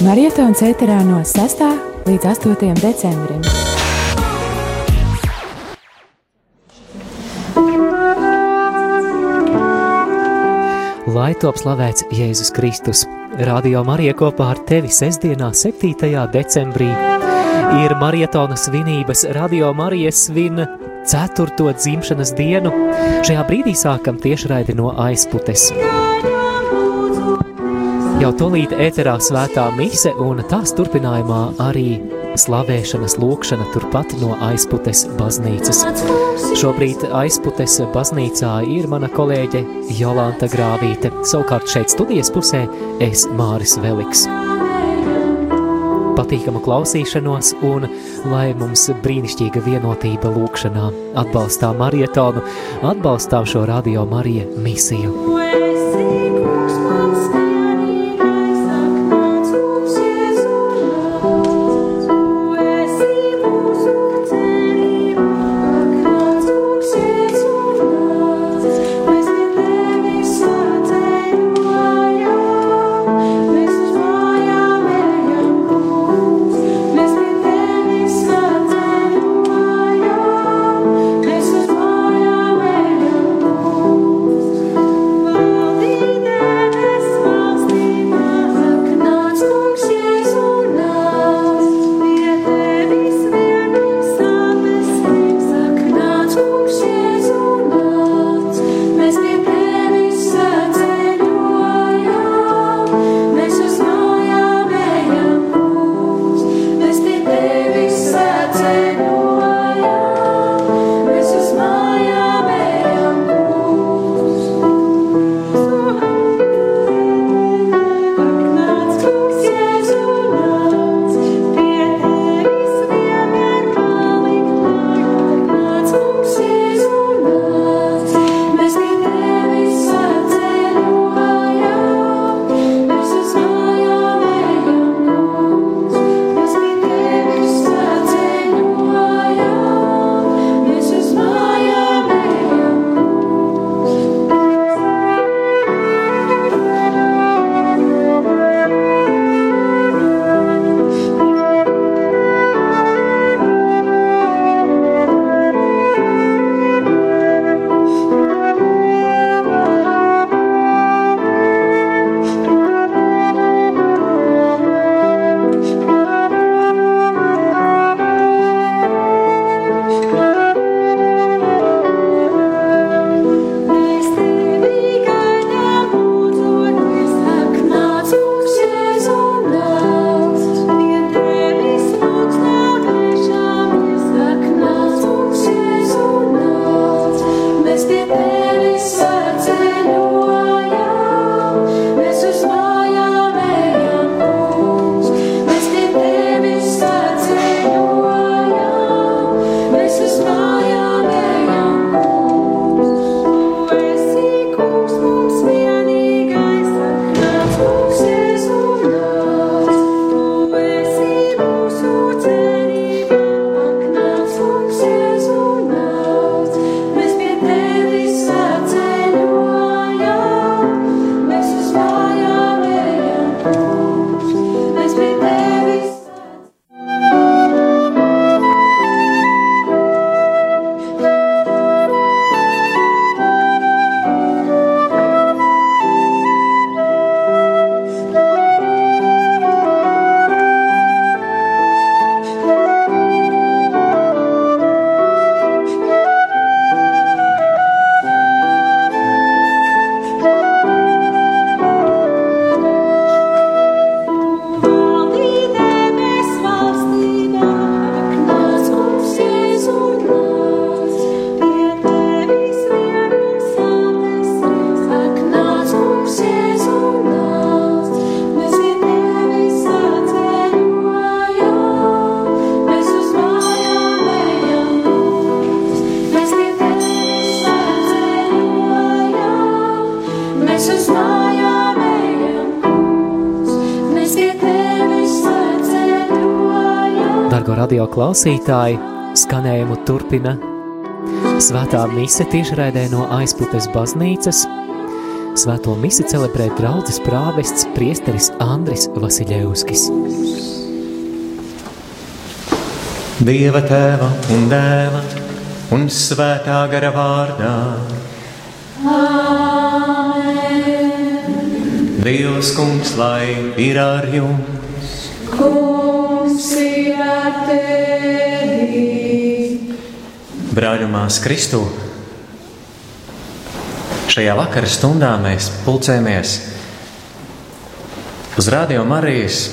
Marietons ēterā no 6. līdz 8. decembrim. Lai top slavēts Jēzus Kristus. Radio Marija kopā ar tevi sestdienā, 7. decembrī. Ir marietona svinības, Radio Marija svin 4. dzimšanas dienu. Šajā brīdī sākam tiešraidi no aizputes. Jau tolīt ēterā svētā mise un tās turpinājumā arī slavēšanas lūkšana turpat no aizputes baznīcas. Šobrīd aizputes baznīcā ir mana kolēģe Jolanta Grāvīte, savukārt šeit studijas pusē es Māris Veliks. Patīkamu klausīšanos un lai mums brīnišķīga vienotība lūkšanā. Atbalstām marietonu, atbalstām šo radio Marija misiju. Klausītāji, skanējumu turpina Svētā mise tiešraidē no aizputes baznīcas. Svēto misi celebrē draudzes prāvests priesteris Andris Vasiljevskis. Dieva tēva un dēla un svētā gara vārdā. Amen. Dievs kungs, lai ir ar jums. Kungs Brāļumās Kristu. Šajā vakara stundā mēs pulcējamies uz Rādio Marijas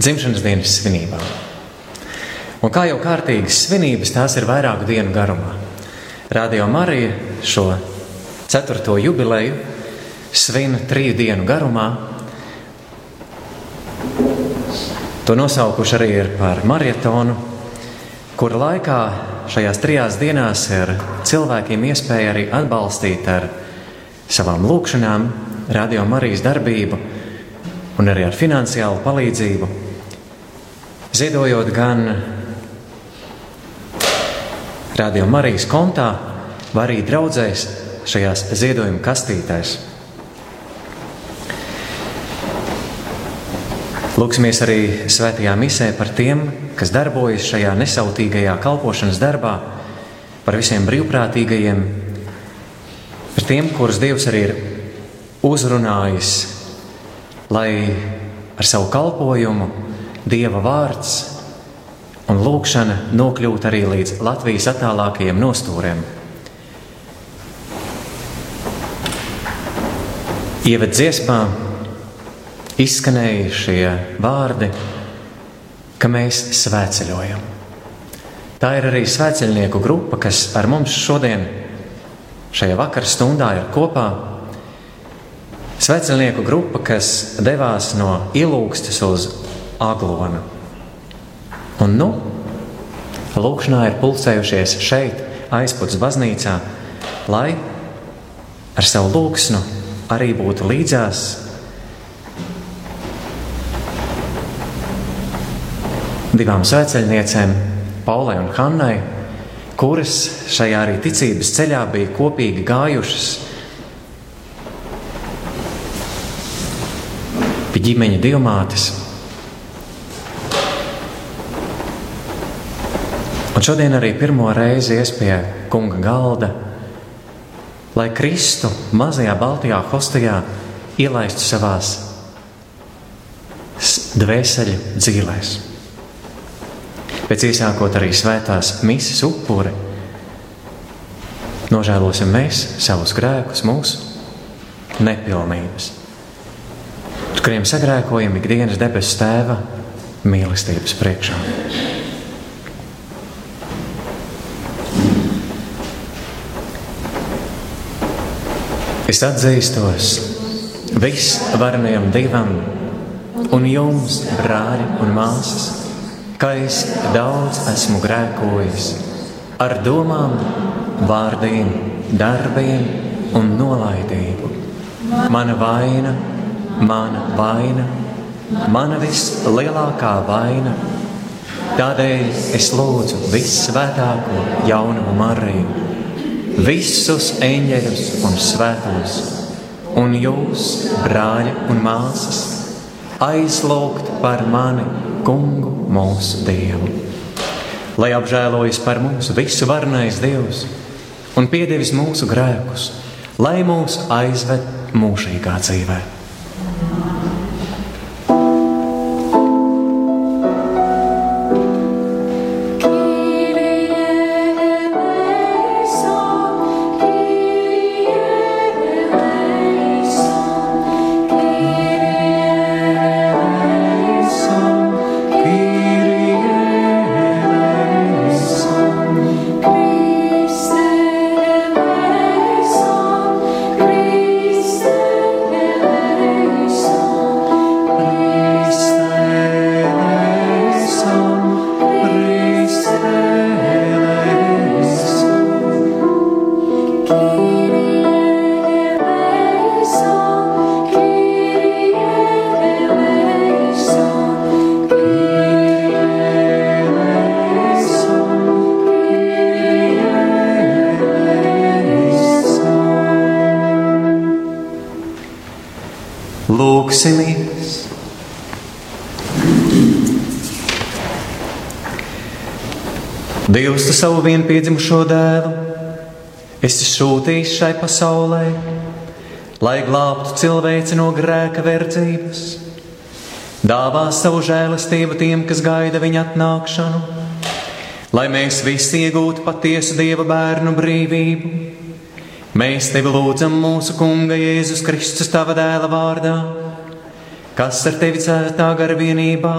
dzimšanas dienas svinībām. Un kā jau kārtīgas svinības, tās ir vairāku dienu garumā. Radio Marija šo ceturto jubileju svin triju dienu garumā. To nosaukuši arī par marietonu, kura laikā šajās trijās dienās ir cilvēkiem iespēja arī atbalstīt ar savām lūkšanām, radio Marijas darbību un arī ar finansiālu palīdzību, ziedojot gan Radio Marijas kontā, vai arī draudzēs šajās ziedojuma kastītēs. Lūksimies arī svētajā misē par tiem, kas darbojas šajā nesautīgajā kalpošanas darbā, par visiem brīvprātīgajiem, par tiem, kurus Dievs arī ir uzrunājis, lai ar savu kalpojumu Dieva vārds un lūkšana nokļūt arī līdz Latvijas attālākajiem nostūriem. Ieved dziesmā izskanēja šie vārdi, ka mēs svēceļojam. Tā ir arī svēceļnieku grupa, kas ar mums šodien, šajā vakara stundā, ir kopā. Svēceļnieku grupa, kas devās no ilūgstes uz aglonu. Un nu, lūkšanā ir pulcējušies šeit, aizpūtas baznīcā, lai ar savu lūksnu arī būtu līdzās divām sveceļniecēm, Paulai un Hannai, kuras šajā arī ticības ceļā bija kopīgi gājušas pie ģimeņa divmātes. Un šodien arī pirmo reizi ies pie kunga galda, lai Kristu mazajā Baltijā hostijā ielaistu savās dvēseli dzīvēs. Pēc iesākot arī svētās misijas upuri, nožēlosim mēs savus grēkus, mūsu nepilnības, kuriem sagrēkojam ikdienas debesu tēva mīlestības priekšā. Es atzīstos visvarenajam Dievam un jums, brāļi un māsas, ka es daudz esmu grēkojis ar domām, vārdiem, darbiem un nolaidību. Mana vaina, mana vaina, mana vislielākā vaina. Tādēļ es lūdzu visvētāko jaunumu Mariju visus eņģeļus un svētos, un jūs, brāļi un māsas, aizlūgt par mani, kungu mūsu Dievu. Lai apžēlojas par mums visu varnais Dievs un piedevis mūsu grēkus, lai mūs aizved mūžīgā Lūksimies! Dievs, tu savu vienpiedzimušo dēlu, esi sūtījis šai pasaulē, lai glābtu cilvēci no grēka verdzības, dāvā savu žēlastību tiem, kas gaida viņa atnākšanu, lai mēs visi iegūtu patiesu dieva bērnu brīvību Mēs tevi lūdzam mūsu Kunga Jēzus Kristus, tava dēla vārdā, kas ar tevi cētā gara vienībā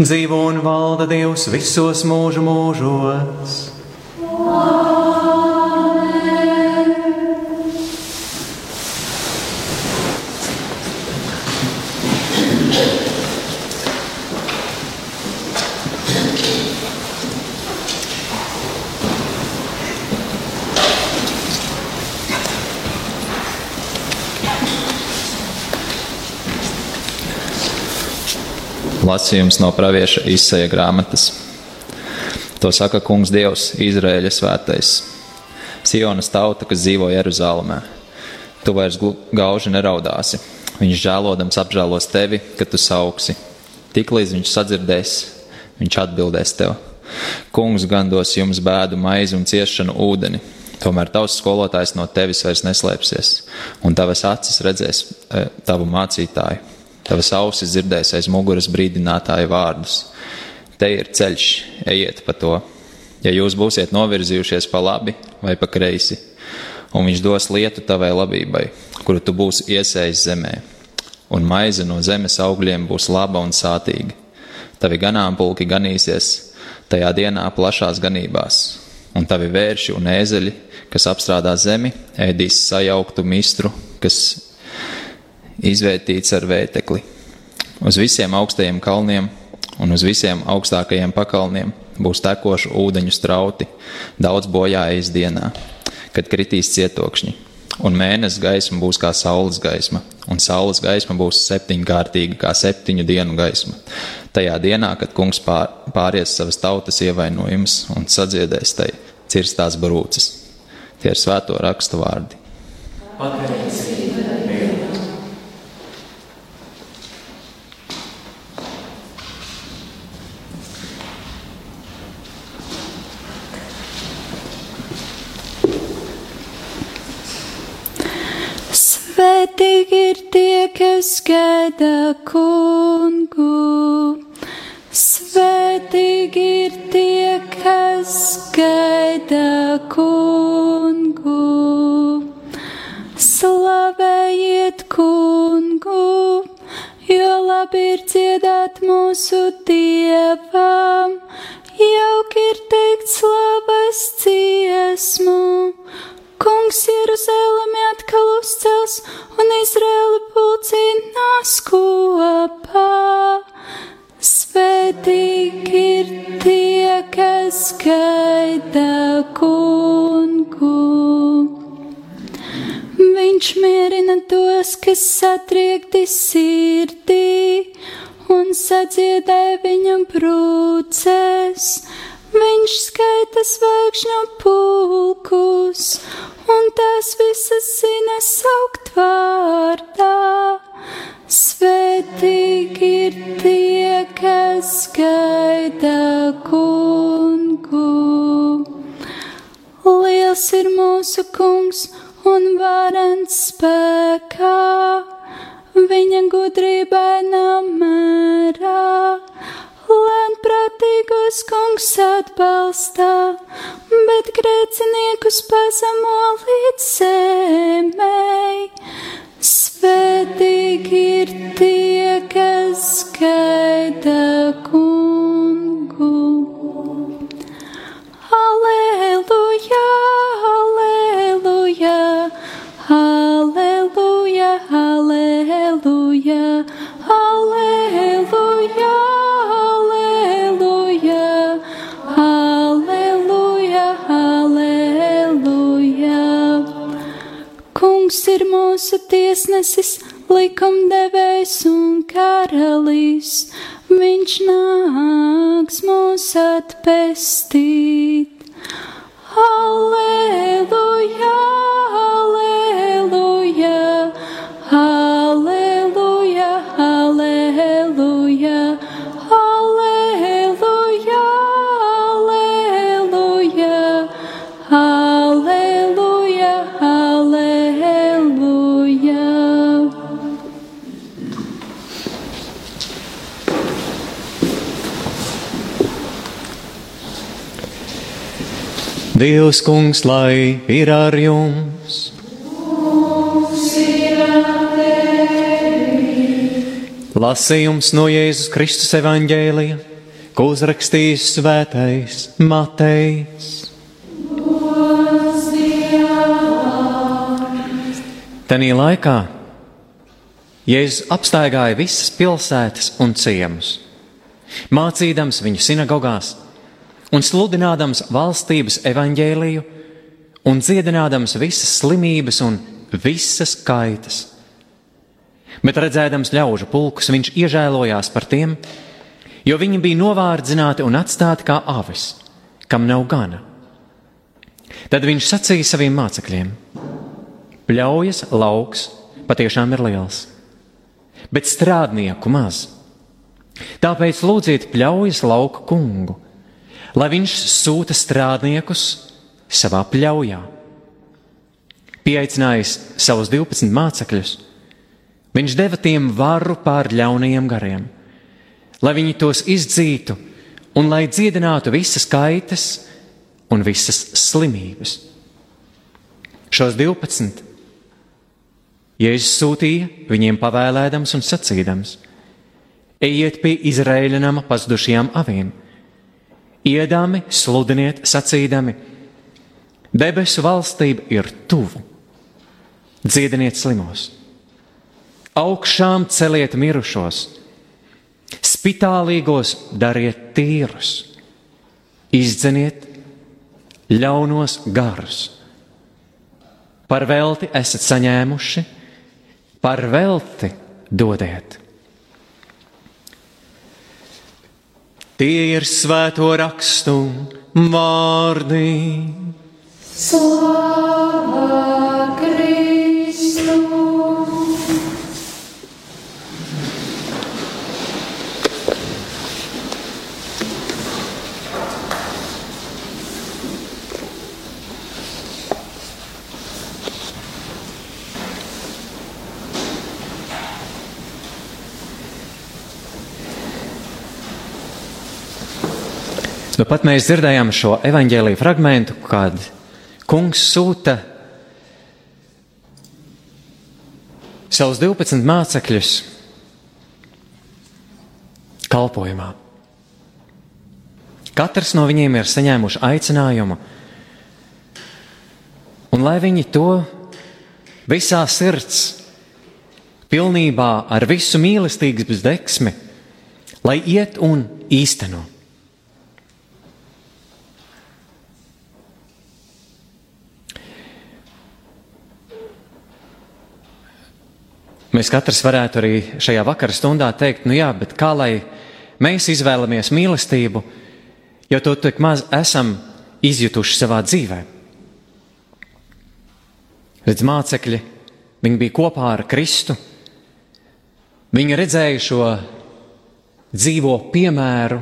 dzīvo un valda Dievs visos mūžu mūžos. Lasījums no pravieša izsēja grāmatas. To saka Kungs Dievs, Izraēļa svētais. Sionas tauta, kas dzīvo Jeruzalemē. Tu vairs gauži neraudāsi. Viņš žēlodams apžēlos tevi, kad tu sauksi. Tiklīdz viņš sadzirdēs, viņš atbildēs tev. Kungs gan dos jums bēdu, maizi un ciešanu ūdeni. Tomēr tavs skolotājs no tevis vairs neslēpsies, un tavas acis redzēs e, tavu mācītāju. Tavas ausis dzirdēs aiz muguras brīdinātāju vārdus. Te ir ceļš, ejiet pa to. Ja jūs būsiet novirzījušies pa labi vai pa kreisi, un viņš dos lietu tavai labībai, kuru tu būsi iesējis zemē, un maize no zemes augļiem būs laba un sātīga. Tavi ganāmpulki ganīsies tajā dienā plašās ganībās, un tavi vērši un ēzeļi, kas apstrādā zemi, ēdīs sajauktu mistru, kas izvērtīts ar vētekli. Uz visiem augstajiem kalniem un uz visiem augstākajiem pakalniem būs tekošu ūdeņu strauti, daudz bojājas dienā, kad kritīs cietokšņi. Un mēnesis gaisma būs kā saules gaisma, un saules gaisma būs septiņkārtīga kā septiņu dienu gaisma. Tajā dienā, kad kungs pār, pāries savas tautas ievainojumus un sadziedēs tai cirstās brūces. Tie ir svēto rakstu vārdi. Pateicība. Svētīgi ir tie, kas gaida kungu. Svētīgi ir tie, kas gaida kungu. Slavējiet kungu, jo labi ir dziedāt mūsu dievam. Jauki ir teikt slavas dziesmu Kungs Jeruzalemi atkal uzcels un Izraēla pulcinās kopā. Svētīgi ir tie, kas gaida kungu. Viņš mierina tos, kas satriekti sirdī un sadziedē viņu brūces Viņš skaita zvaigžņu pulkus, un tās visas zina saukt vārdā. Svētīgi ir tie, kas gaida kungu. Liels ir mūsu kungs un varens spēkā, viņa gudrībai nav mērā Lēnprātīgos kungs atbalstā, bet grēciniekus pazemo līdz zemei. Svētīgi ir tie, kas gaida kungu. Dievs, kungs, lai ir ar jums! Lasījums no Jēzus Kristus evaņģēlija, ko uzrakstījis svētais Matejs. Tanī laikā Jēzus apstaigāja visas pilsētas un ciemus, mācīdams viņu sinagogās un sludinādams valstības evaņģēliju un dziedinādams visas slimības un visas kaitas Bet redzēdams ļaužu pulkus, viņš iežēlojās par tiem, jo viņi bija novārdzināti un atstāti kā avis, kam nav gana. Tad viņš sacīja saviem mācekļiem: Pļaujas lauks patiešām ir liels, bet strādnieku maz. Tāpēc lūdziet pļaujas lauka kungu, lai viņš sūta strādniekus savā pļaujā. Pieaicinājis savus 12 mācekļus, Viņš deva tiem varu pār ļaunajiem gariem, lai viņi tos izdzītu un lai dziedinātu visas kaitas un visas slimības. Šos 12 Jēzus sūtīja viņiem pavēlēdams un sacīdams: Ejiet pie Izraēļa nama pazudušajām avīm, iedami, sludiniet, sacīdami: Debesu valstība ir tuvu, dziediniet slimos! augšām celiet mirušos, spitālīgos dariet tīrus, izdzeniet ļaunos garus. Par velti esat saņēmuši, par velti dodiet. Tie ir svēto rakstu vārdi. Slāvā Nu, pat mēs dzirdējām šo evaņģēlīju fragment, kad kungs sūta savus 12 mācekļus kalpošanā. Katrs no viņiem ir saņēmuši aicinājumu, un lai viņi to visā sirds, pilnībā ar visu mīlestības deksmi, lai iet un īstenot. Mēs katrs varētu arī šajā vakara stundā teikt, nu jā, bet kā lai mēs izvēlamies mīlestību, jo to tik maz esam izjutuši savā dzīvē. Redz, mācekļi, viņi bija kopā ar Kristu, viņi redzēja šo dzīvo piemēru,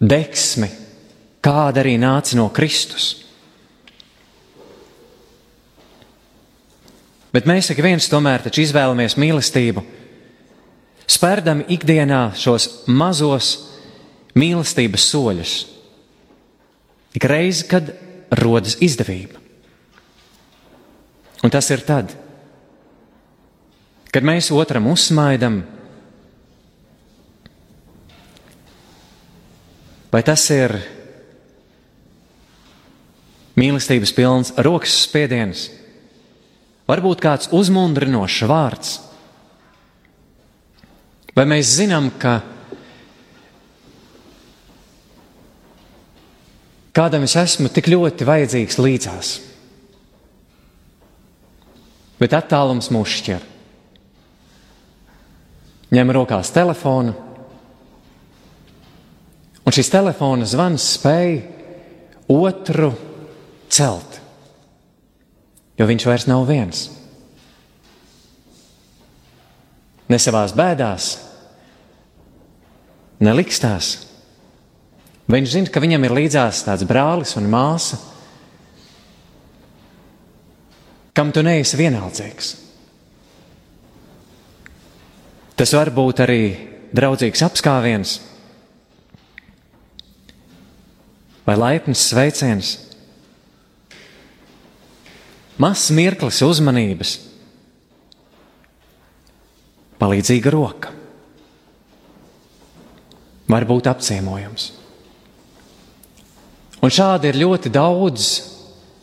deksmi, kāda arī nāca no Kristus. Bet mēs ik viens tomēr taču izvēlamies mīlestību, spērdami ikdienā šos mazos mīlestības soļus. Ik reizi, kad rodas izdevība. Un tas ir tad, kad mēs otram uzsmaidam, vai tas ir mīlestības pilns rokas spiediens varbūt kāds uzmundrinošs vārds. Vai mēs zinām, ka kādam es esmu tik ļoti vajadzīgs līdzās, bet attālums mūs šķir. Ņem rokās telefonu, un šis telefona zvans spēj otru celt jo viņš vairs nav viens. Ne savās bēdās, ne likstās. Viņš zina, ka viņam ir līdzās tāds brālis un māsa, kam tu neesi vienaldzīgs. Tas var būt arī draudzīgs apskāviens. vai laipns sveiciens, mazs mirklis uzmanības, palīdzīga roka, var būt apciemojams. Un šādi ir ļoti daudz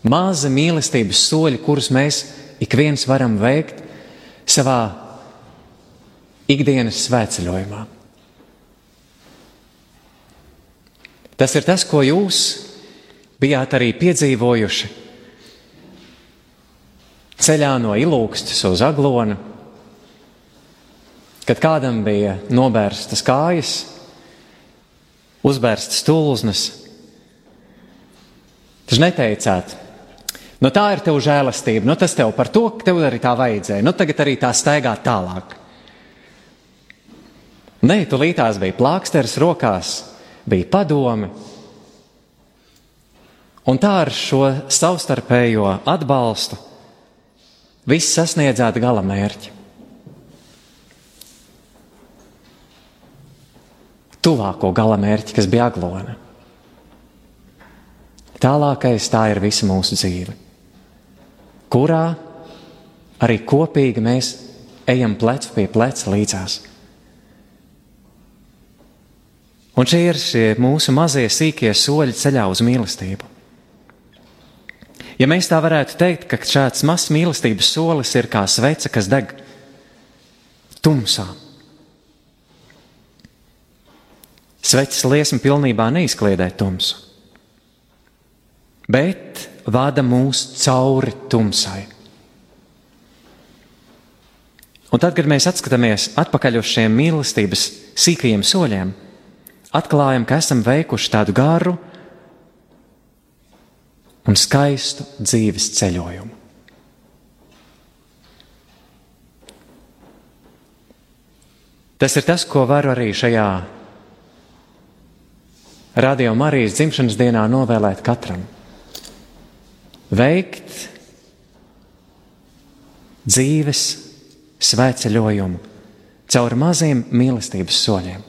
maza mīlestības soļi, kurus mēs ik viens varam veikt savā ikdienas svētceļojumā. Tas ir tas, ko jūs bijāt arī piedzīvojuši ceļā no ilūgstas uz aglonu, kad kādam bija nobērstas kājas, uzbērstas tulznes. Taču neteicāt, nu tā ir tev žēlastība, nu tas tev par to, ka tev arī tā vajadzēja, nu tagad arī tā staigā tālāk. Nē, tu līdās bija plāksters rokās, bija padomi. Un tā ar šo savstarpējo atbalstu viss sasniedzāt gala mērķi. Tuvāko gala mērķi, kas bija aglona. Tālākais tā ir visa mūsu dzīve, kurā arī kopīgi mēs ejam plecu pie pleca līdzās. Un šie ir šie mūsu mazie sīkie soļi ceļā uz mīlestību. Ja mēs tā varētu teikt, ka šāds mazs mīlestības solis ir kā svece, kas deg tumsā. Sveces liesma pilnībā neizkliedē tumsu, bet vada mūs cauri tumsai. Un tad, kad mēs atskatāmies atpakaļ uz šiem mīlestības sīkajiem soļiem, atklājam, ka esam veikuši tādu garu un skaistu dzīves ceļojumu. Tas ir tas, ko varu arī šajā Radio Marijas dzimšanas dienā novēlēt katram. Veikt dzīves svētceļojumu caur maziem mīlestības soļiem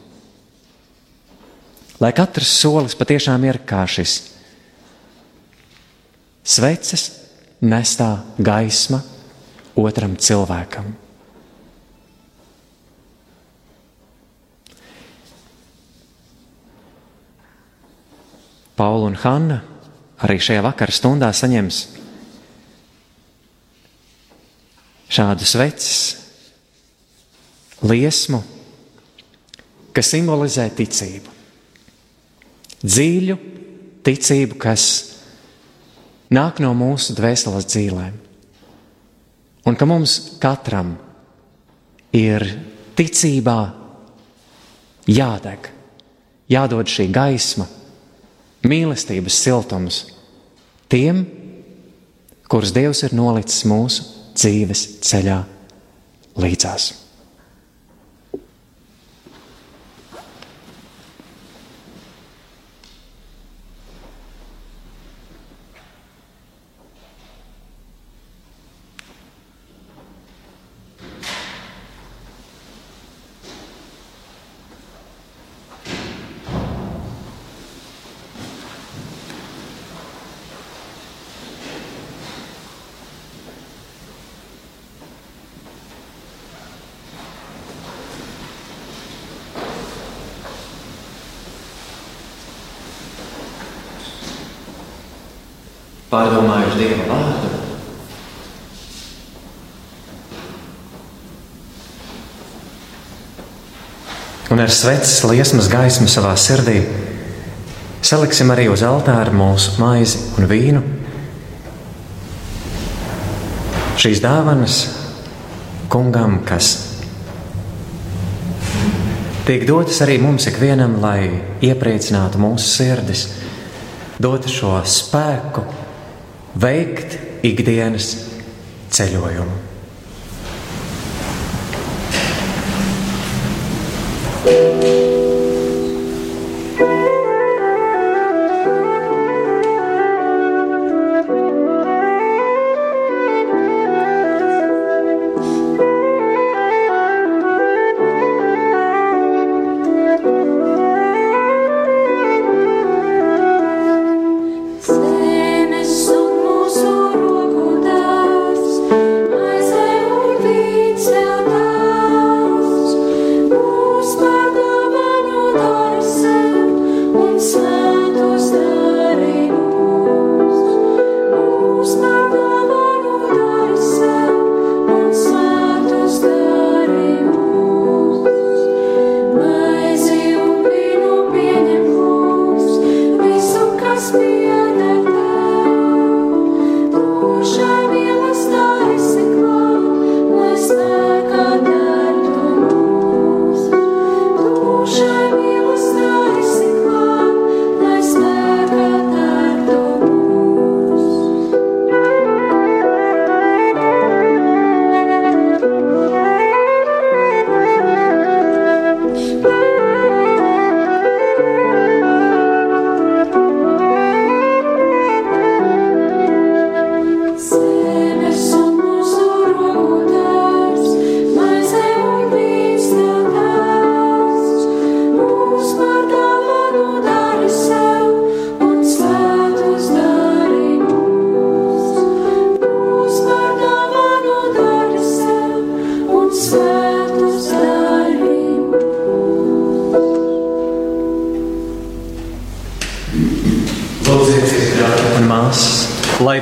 lai katrs solis patiešām ir kā šis sveces nestā gaisma otram cilvēkam. Paula un Hanna arī šajā vakara stundā saņems šādu sveces liesmu, kas simbolizē ticību dziļu ticību, kas nāk no mūsu dvēseles dzīvēm. Un ka mums katram ir ticībā jādeg, jādod šī gaisma, mīlestības siltums tiem, kurus Dievs ir nolicis mūsu dzīves ceļā līdzās. Pārdomājuši Dieva vārdu. Un ar sveces liesmas gaismu savā sirdī saliksim arī uz altāra mūsu maizi un vīnu. Šīs dāvanas kungam, kas tiek dotas arī mums ikvienam, lai iepriecinātu mūsu sirdis, dotu šo spēku veikt ikdienas ceļojumu.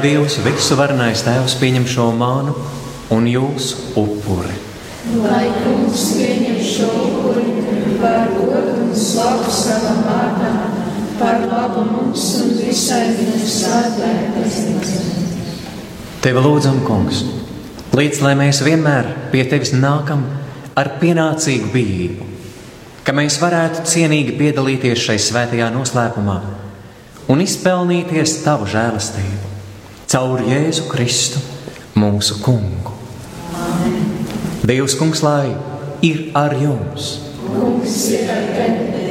Dievs visu varenais Tēvs pieņem šo mānu un jūsu upuri. Lai kungs pieņem šo upuri par godu un slavu savam vārdam, par labu mums un visai viņa svētajai baznīcai. Tevi lūdzam, kungs, līdz lai mēs vienmēr pie tevis nākam ar pienācīgu bijību, ka mēs varētu cienīgi piedalīties šai svētajā noslēpumā un izpelnīties tavu žēlastību caur Jēzu Kristu, mūsu kungu. Dievs, kungs, lai ir ar jums! Kungs ir ar tevi,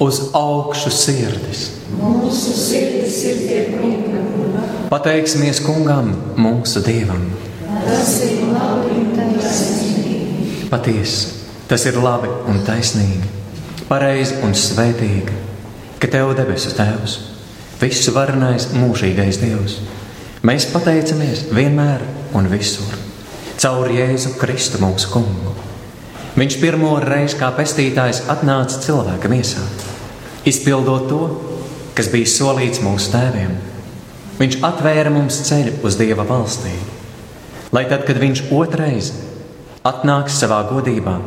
Uz augšu sirdis! mūsu sirdis ir pie kunga. Pateiksimies kungam, mūsu dievam! Tas ir labi un taisnīgi. Patiesi, tas ir labi un taisnīgi, pareizi un svētīgi, ka Tev debesu Tēvs, visu varenais, mūžīgais Dievs, mēs pateicamies vienmēr un visur, caur Jēzu Kristu mūsu kungu. Viņš pirmo reizi kā pestītājs atnāca cilvēka miesā, izpildot to, kas bija solīts mūsu tēviem. Viņš atvēra mums ceļu uz Dieva valstību, lai tad, kad Viņš otrais atnāks savā godībā,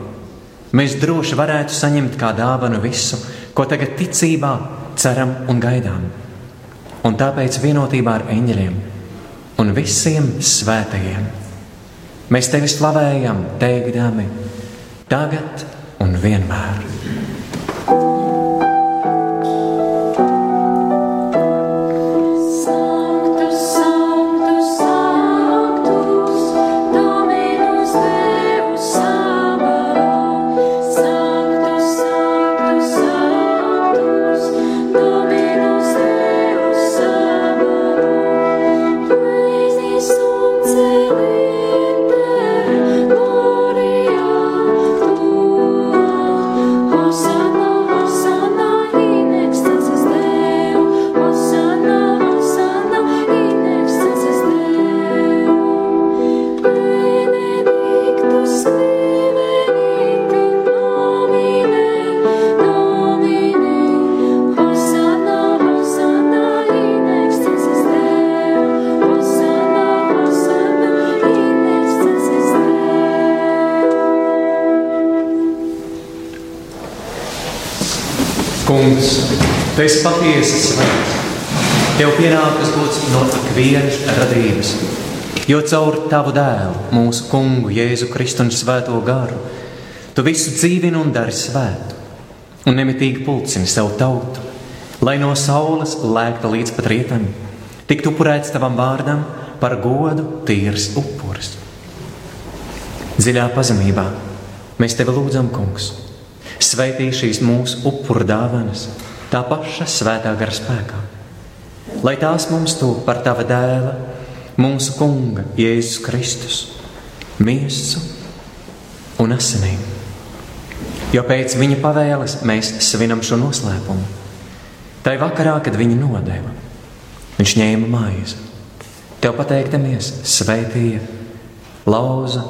mēs droši varētu saņemt kā dāvanu visu, ko tagad ticībā ceram un gaidām. Un tāpēc vienotībā ar eņģeļiem un visiem svētajiem mēs tevi slavējam, teikdami, tagad un vienmēr. Sanctus, tu esi patiesi svēts. Tev pienākas būt no ikvienas radības, jo caur tavu dēlu, mūsu kungu, Jēzu Kristu un Svēto garu, tu visu dzīvini un dari svētu, un nemitīgi pulcini savu tautu, lai no saules lēkta līdz pat rietam, tiktu upurēts tavam vārdam par godu tīrs upuris. Dziļā pazemībā mēs tevi lūdzam, Kungs, sveitī šīs mūsu upuru dāvanas, tā paša svētā gara spēkā, lai tās mums to par tava dēla, mūsu kunga, Jēzus Kristus, miesu un asinīm. Jo pēc viņa pavēles mēs svinam šo noslēpumu. Tai vakarā, kad viņa nodeva, viņš ņēma maizi, tev pateiktamies, sveitīja, lauza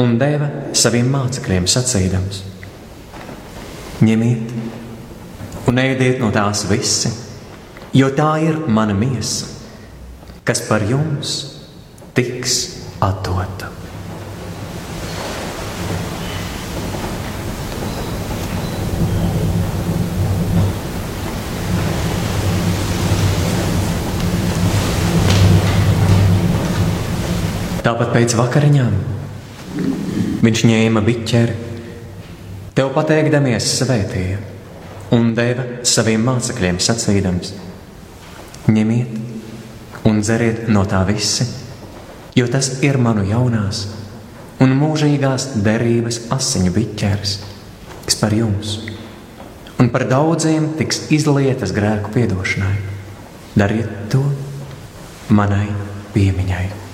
un deva saviem mācekļiem sacīdams: Ņemiet un ēdiet no tās visi, jo tā ir mana miesa, kas par jums tiks atdota. Tāpat pēc vakariņām viņš ņēma biķeri, tev pateikdamies svētīja un deva saviem mācekļiem sacīdams: Ņemiet un dzeriet no tā visi, jo tas ir manu jaunās un mūžīgās derības asiņu biķeris, kas par jums un par daudziem tiks izlietas grēku piedošanai. Dariet to manai piemiņai.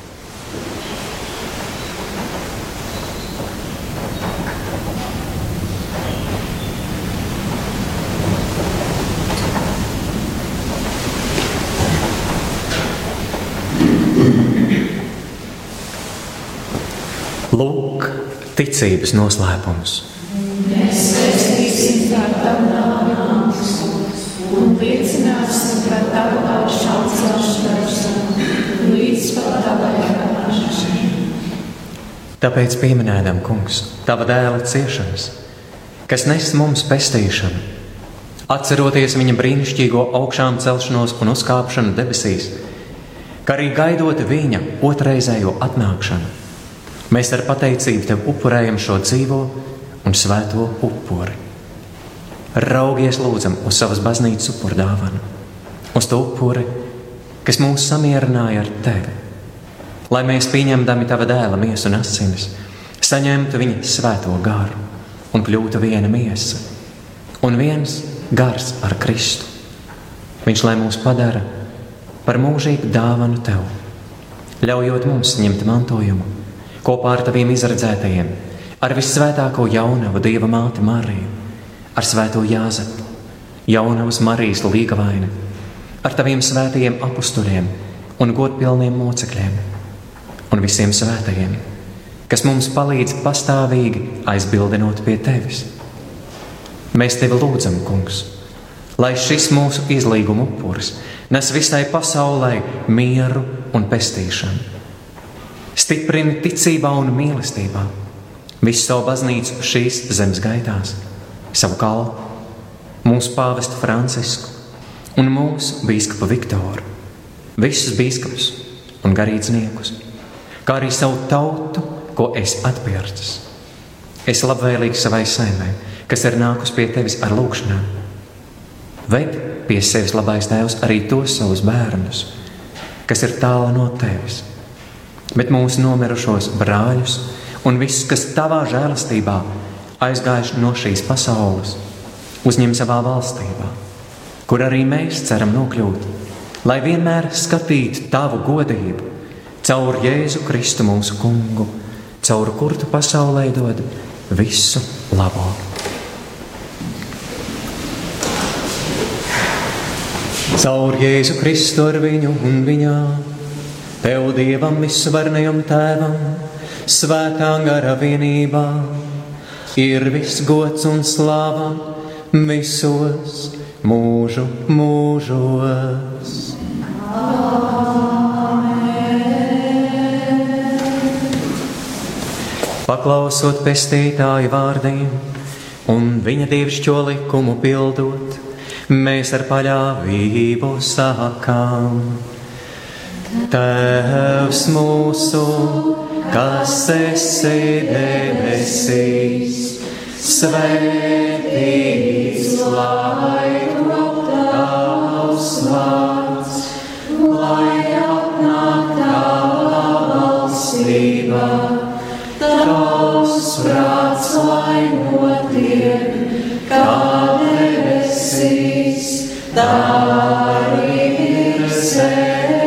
Lūk, ticības noslēpums. Mēs sveicīsim par tavu nāvis un liecināsim par tavu augšām celšanos līdz pat tavai nāšanai. Tāpēc pieminējam, kungs, tava dēla ciešanas, kas nes mums pestīšanu, atceroties viņa brīnišķīgo augšām celšanos un uzkāpšanu debesīs, kā arī gaidot viņa otrreizējo atnākšanu Mēs ar pateicību tev upurējam šo dzīvo un svēto upuri. Raugies lūdzam uz savas baznīcas upurdāvanu, uz to upuri, kas mūs samierināja ar tevi, lai mēs pieņemdami tava dēla miesu un asinis, saņemtu viņa svēto garu un kļūtu viena miesa un viens gars ar Kristu. Viņš lai mūs padara par mūžīgu dāvanu tev, ļaujot mums ņemt mantojumu kopā ar taviem izredzētajiem, ar visvētāko jaunavu Dieva māti Mariju, ar svēto Jāzepu, jaunavas Marijas līgavaini, ar taviem svētajiem apustuliem un godpilniem mocekļiem un visiem svētajiem, kas mums palīdz pastāvīgi aizbildinot pie tevis. Mēs tevi lūdzam, kungs, lai šis mūsu izlīguma upuris nes visai pasaulē mieru un pestīšanu. Stiprini ticībā un mīlestībā visu savu baznīcu šīs zemes gaitās, savu kalpu, mūsu pāvestu Francisku un mūsu biskupu Viktoru, visus biskupus un garīdzniekus, kā arī savu tautu, ko es atpērcis. Es labvēlīgi savai saimē, kas ir nākus pie tevis ar lūgšanām. Ved pie sevis labais tēvs arī tos savus bērnus, kas ir tālu no tevis, bet mūsu nomirušos brāļus un visus, kas tavā žēlastībā aizgājuši no šīs pasaules, uzņem savā valstībā, kur arī mēs ceram nokļūt, lai vienmēr skatītu tavu godību caur Jēzu Kristu mūsu kungu, caur kuru tu pasaulē dod visu labo. Caur Jēzu Kristu ar viņu un viņā, Tev Dievam visvarnajam tēvam svētā gara vienībā ir viss gods un slāva visos mūžu mūžos. Paklausot pestītāju vārdiem un viņa dievišķo likumu pildot, mēs ar paļāvību sākām. Tēvs mūsu, kas esi debesīs, svētīts lai top tavs vārds, lai atnāk tava valstība, tavs prāts, lai notiek, kā debesīs, tā arī ir zemes.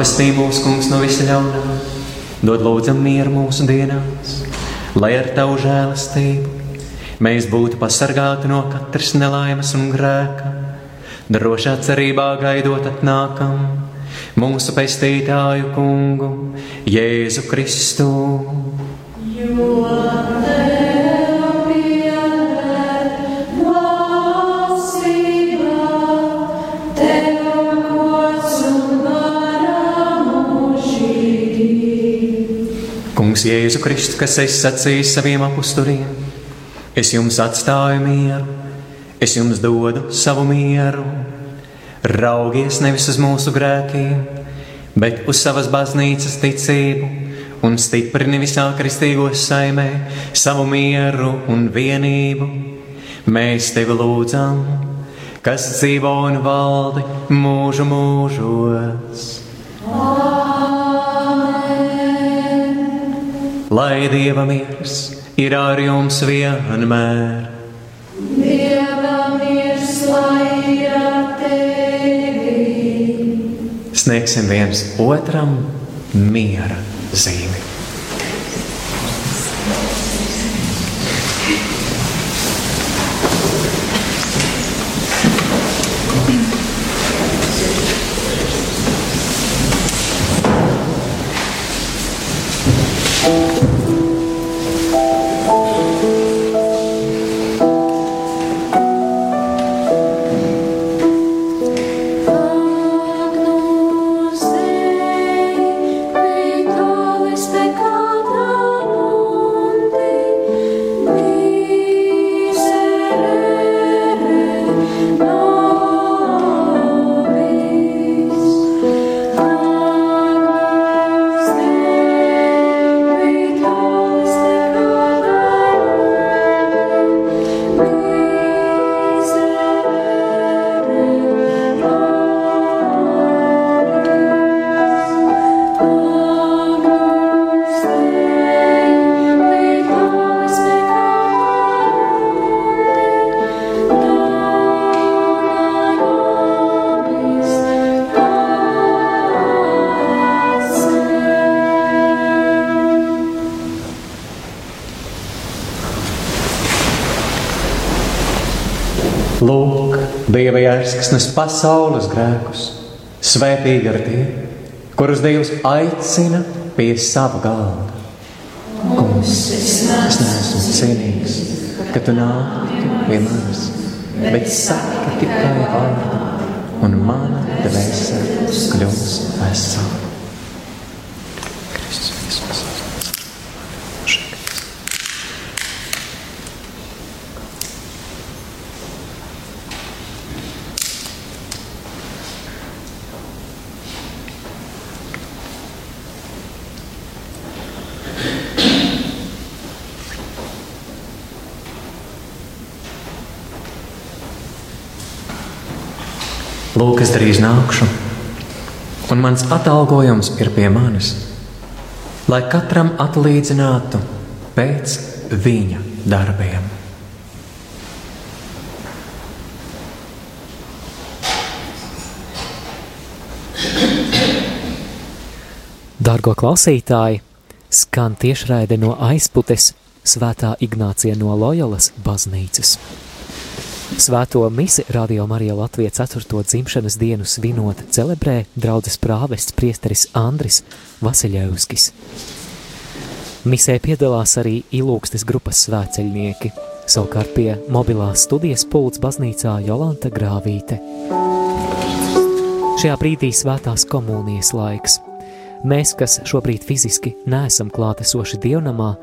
Atpestī mūs kungs no visa ļaunā, dod lūdzam mieru mūsu dienās, lai ar tavu žēlastību mēs būtu pasargāti no katras nelaimes un grēka, drošā cerībā gaidot atnākam mūsu pestītāju kungu Jēzu Kristu. Kungs Jēzu Kristu, kas es sacīju saviem apustuliem, es jums atstāju mieru, es jums dodu savu mieru. Raugies nevis uz mūsu grēkiem, bet uz savas baznīcas ticību un stiprini visā kristīgos saimē savu mieru un vienību. Mēs tevi lūdzam, kas dzīvo un valdi mūžu mūžos. Amen. Lai Dieva miers ir ar jums vienmēr. Dieva miers, lai ir ar tevi. Sniegsim viens otram miera zīmi. Dieva jērs, kas nes pasaules grēkus, svētīgi ar tie, kurus Dievs aicina pie sava galda. Kungs, es neesmu cienīgs, ka tu nāktu pie manis, bet saki tikai vārdu, un mana dvēsele kļūs vesela. Lūk, es drīz nākšu, un mans atalgojums ir pie manis, lai katram atlīdzinātu pēc viņa darbiem. Dargo klausītāji, skan tiešraide no aizputes Svētā Ignācija no Loyolas baznīcas. Svēto misi Radio Marija Latvija 4. dzimšanas dienu svinot celebrē draudzes prāvests priesteris Andris Vasiļevskis. Misē piedalās arī ilūgstes grupas svēceļnieki, savukārt pie mobilās studijas pults baznīcā Jolanta Grāvīte. Šajā brīdī svētās komunijas laiks. Mēs, kas šobrīd fiziski neesam klātesoši dievnamā,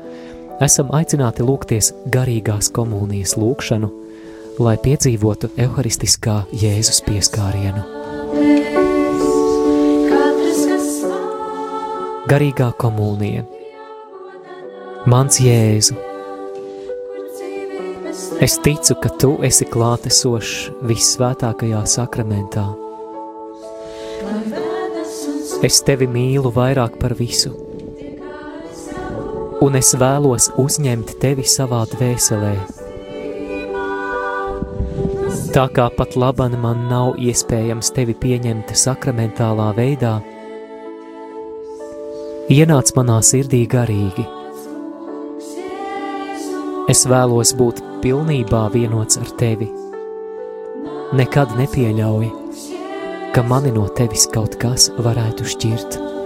esam aicināti lūgties garīgās komunijas lūgšanu, lai piedzīvotu evaharistiskā Jēzus pieskārienu. Garīgā komunija. Mans Jēzu. Es ticu, ka tu esi klātesošs vissvētākajā sakramentā. Es tevi mīlu vairāk par visu, un es vēlos uzņemt tevi savā dvēselē. Tā kā pat labam man nav iespējams tevi pieņemt sakramentālā veidā, ienāc manā sirdī garīgi. Es vēlos būt pilnībā vienots ar tevi. Nekad nepieļauj, ka mani no tevis kaut kas varētu šķirt.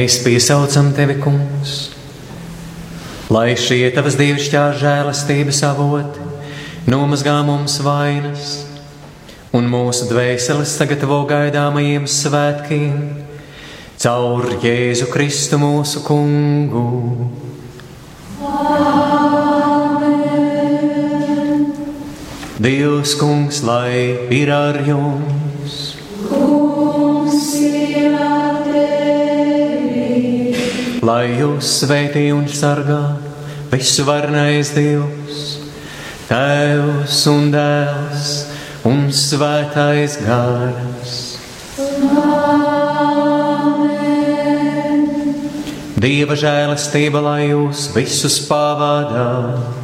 Mēs piesaucam tevi, kungs, lai šie tavas dievišķās žēlastības avoti nomazgā mums vainas un mūsu dvēseles sagatavo gaidāmajiem svētkiem caur Jēzu Kristu mūsu kungu. Amen. Dievs, kungs, lai ir ar jums! Lai jūs svētī un sargā visu varnais Dievs, Tēvs un Dēls! un svētais gars. Amen. Dieva žēlastība, lai jūs visus. Pateicība.